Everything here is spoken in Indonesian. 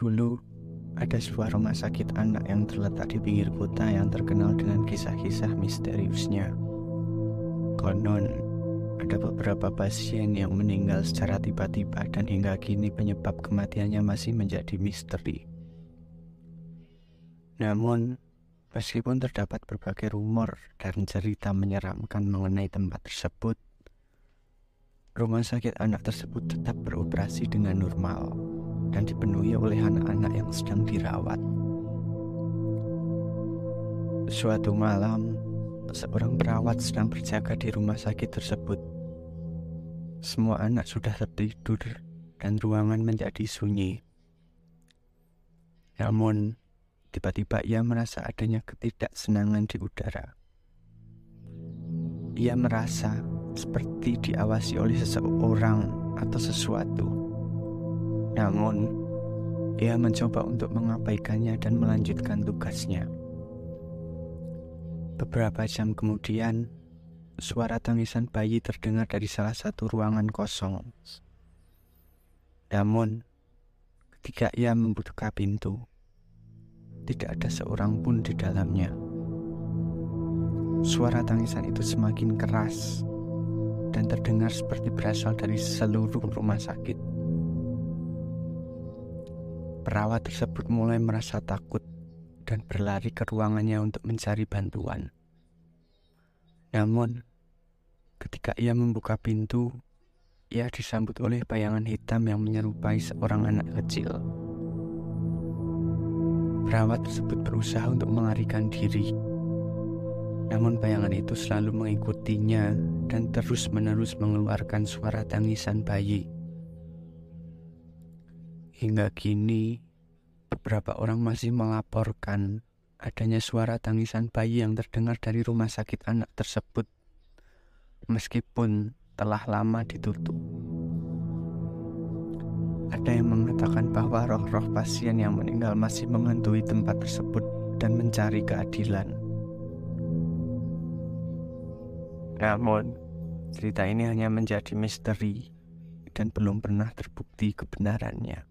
Dulu ada sebuah rumah sakit anak yang terletak di pinggir kota yang terkenal dengan kisah-kisah misteriusnya. Konon, ada beberapa pasien yang meninggal secara tiba-tiba dan hingga kini penyebab kematiannya masih menjadi misteri. Namun, meskipun terdapat berbagai rumor dan cerita menyeramkan mengenai tempat tersebut, rumah sakit anak tersebut tetap beroperasi dengan normal dan dipenuhi oleh anak-anak yang sedang dirawat. Suatu malam, seorang perawat sedang berjaga di rumah sakit tersebut. Semua anak sudah tertidur dan ruangan menjadi sunyi. Namun, tiba-tiba ia merasa adanya ketidaksenangan di udara. Ia merasa seperti diawasi oleh seseorang atau sesuatu. Namun, ia mencoba untuk mengabaikannya dan melanjutkan tugasnya. Beberapa jam kemudian, suara tangisan bayi terdengar dari salah satu ruangan kosong. Namun, ketika ia membuka pintu, tidak ada seorang pun di dalamnya. Suara tangisan itu semakin keras dan terdengar seperti berasal dari seluruh rumah sakit. Perawat tersebut mulai merasa takut dan berlari ke ruangannya untuk mencari bantuan. Namun, ketika ia membuka pintu, ia disambut oleh bayangan hitam yang menyerupai seorang anak kecil. Perawat tersebut berusaha untuk melarikan diri, namun bayangan itu selalu mengikutinya dan terus-menerus mengeluarkan suara tangisan bayi. Hingga kini, beberapa orang masih melaporkan adanya suara tangisan bayi yang terdengar dari rumah sakit anak tersebut, meskipun telah lama ditutup. Ada yang mengatakan bahwa roh-roh pasien yang meninggal masih menghantui tempat tersebut dan mencari keadilan. Namun, cerita ini hanya menjadi misteri dan belum pernah terbukti kebenarannya.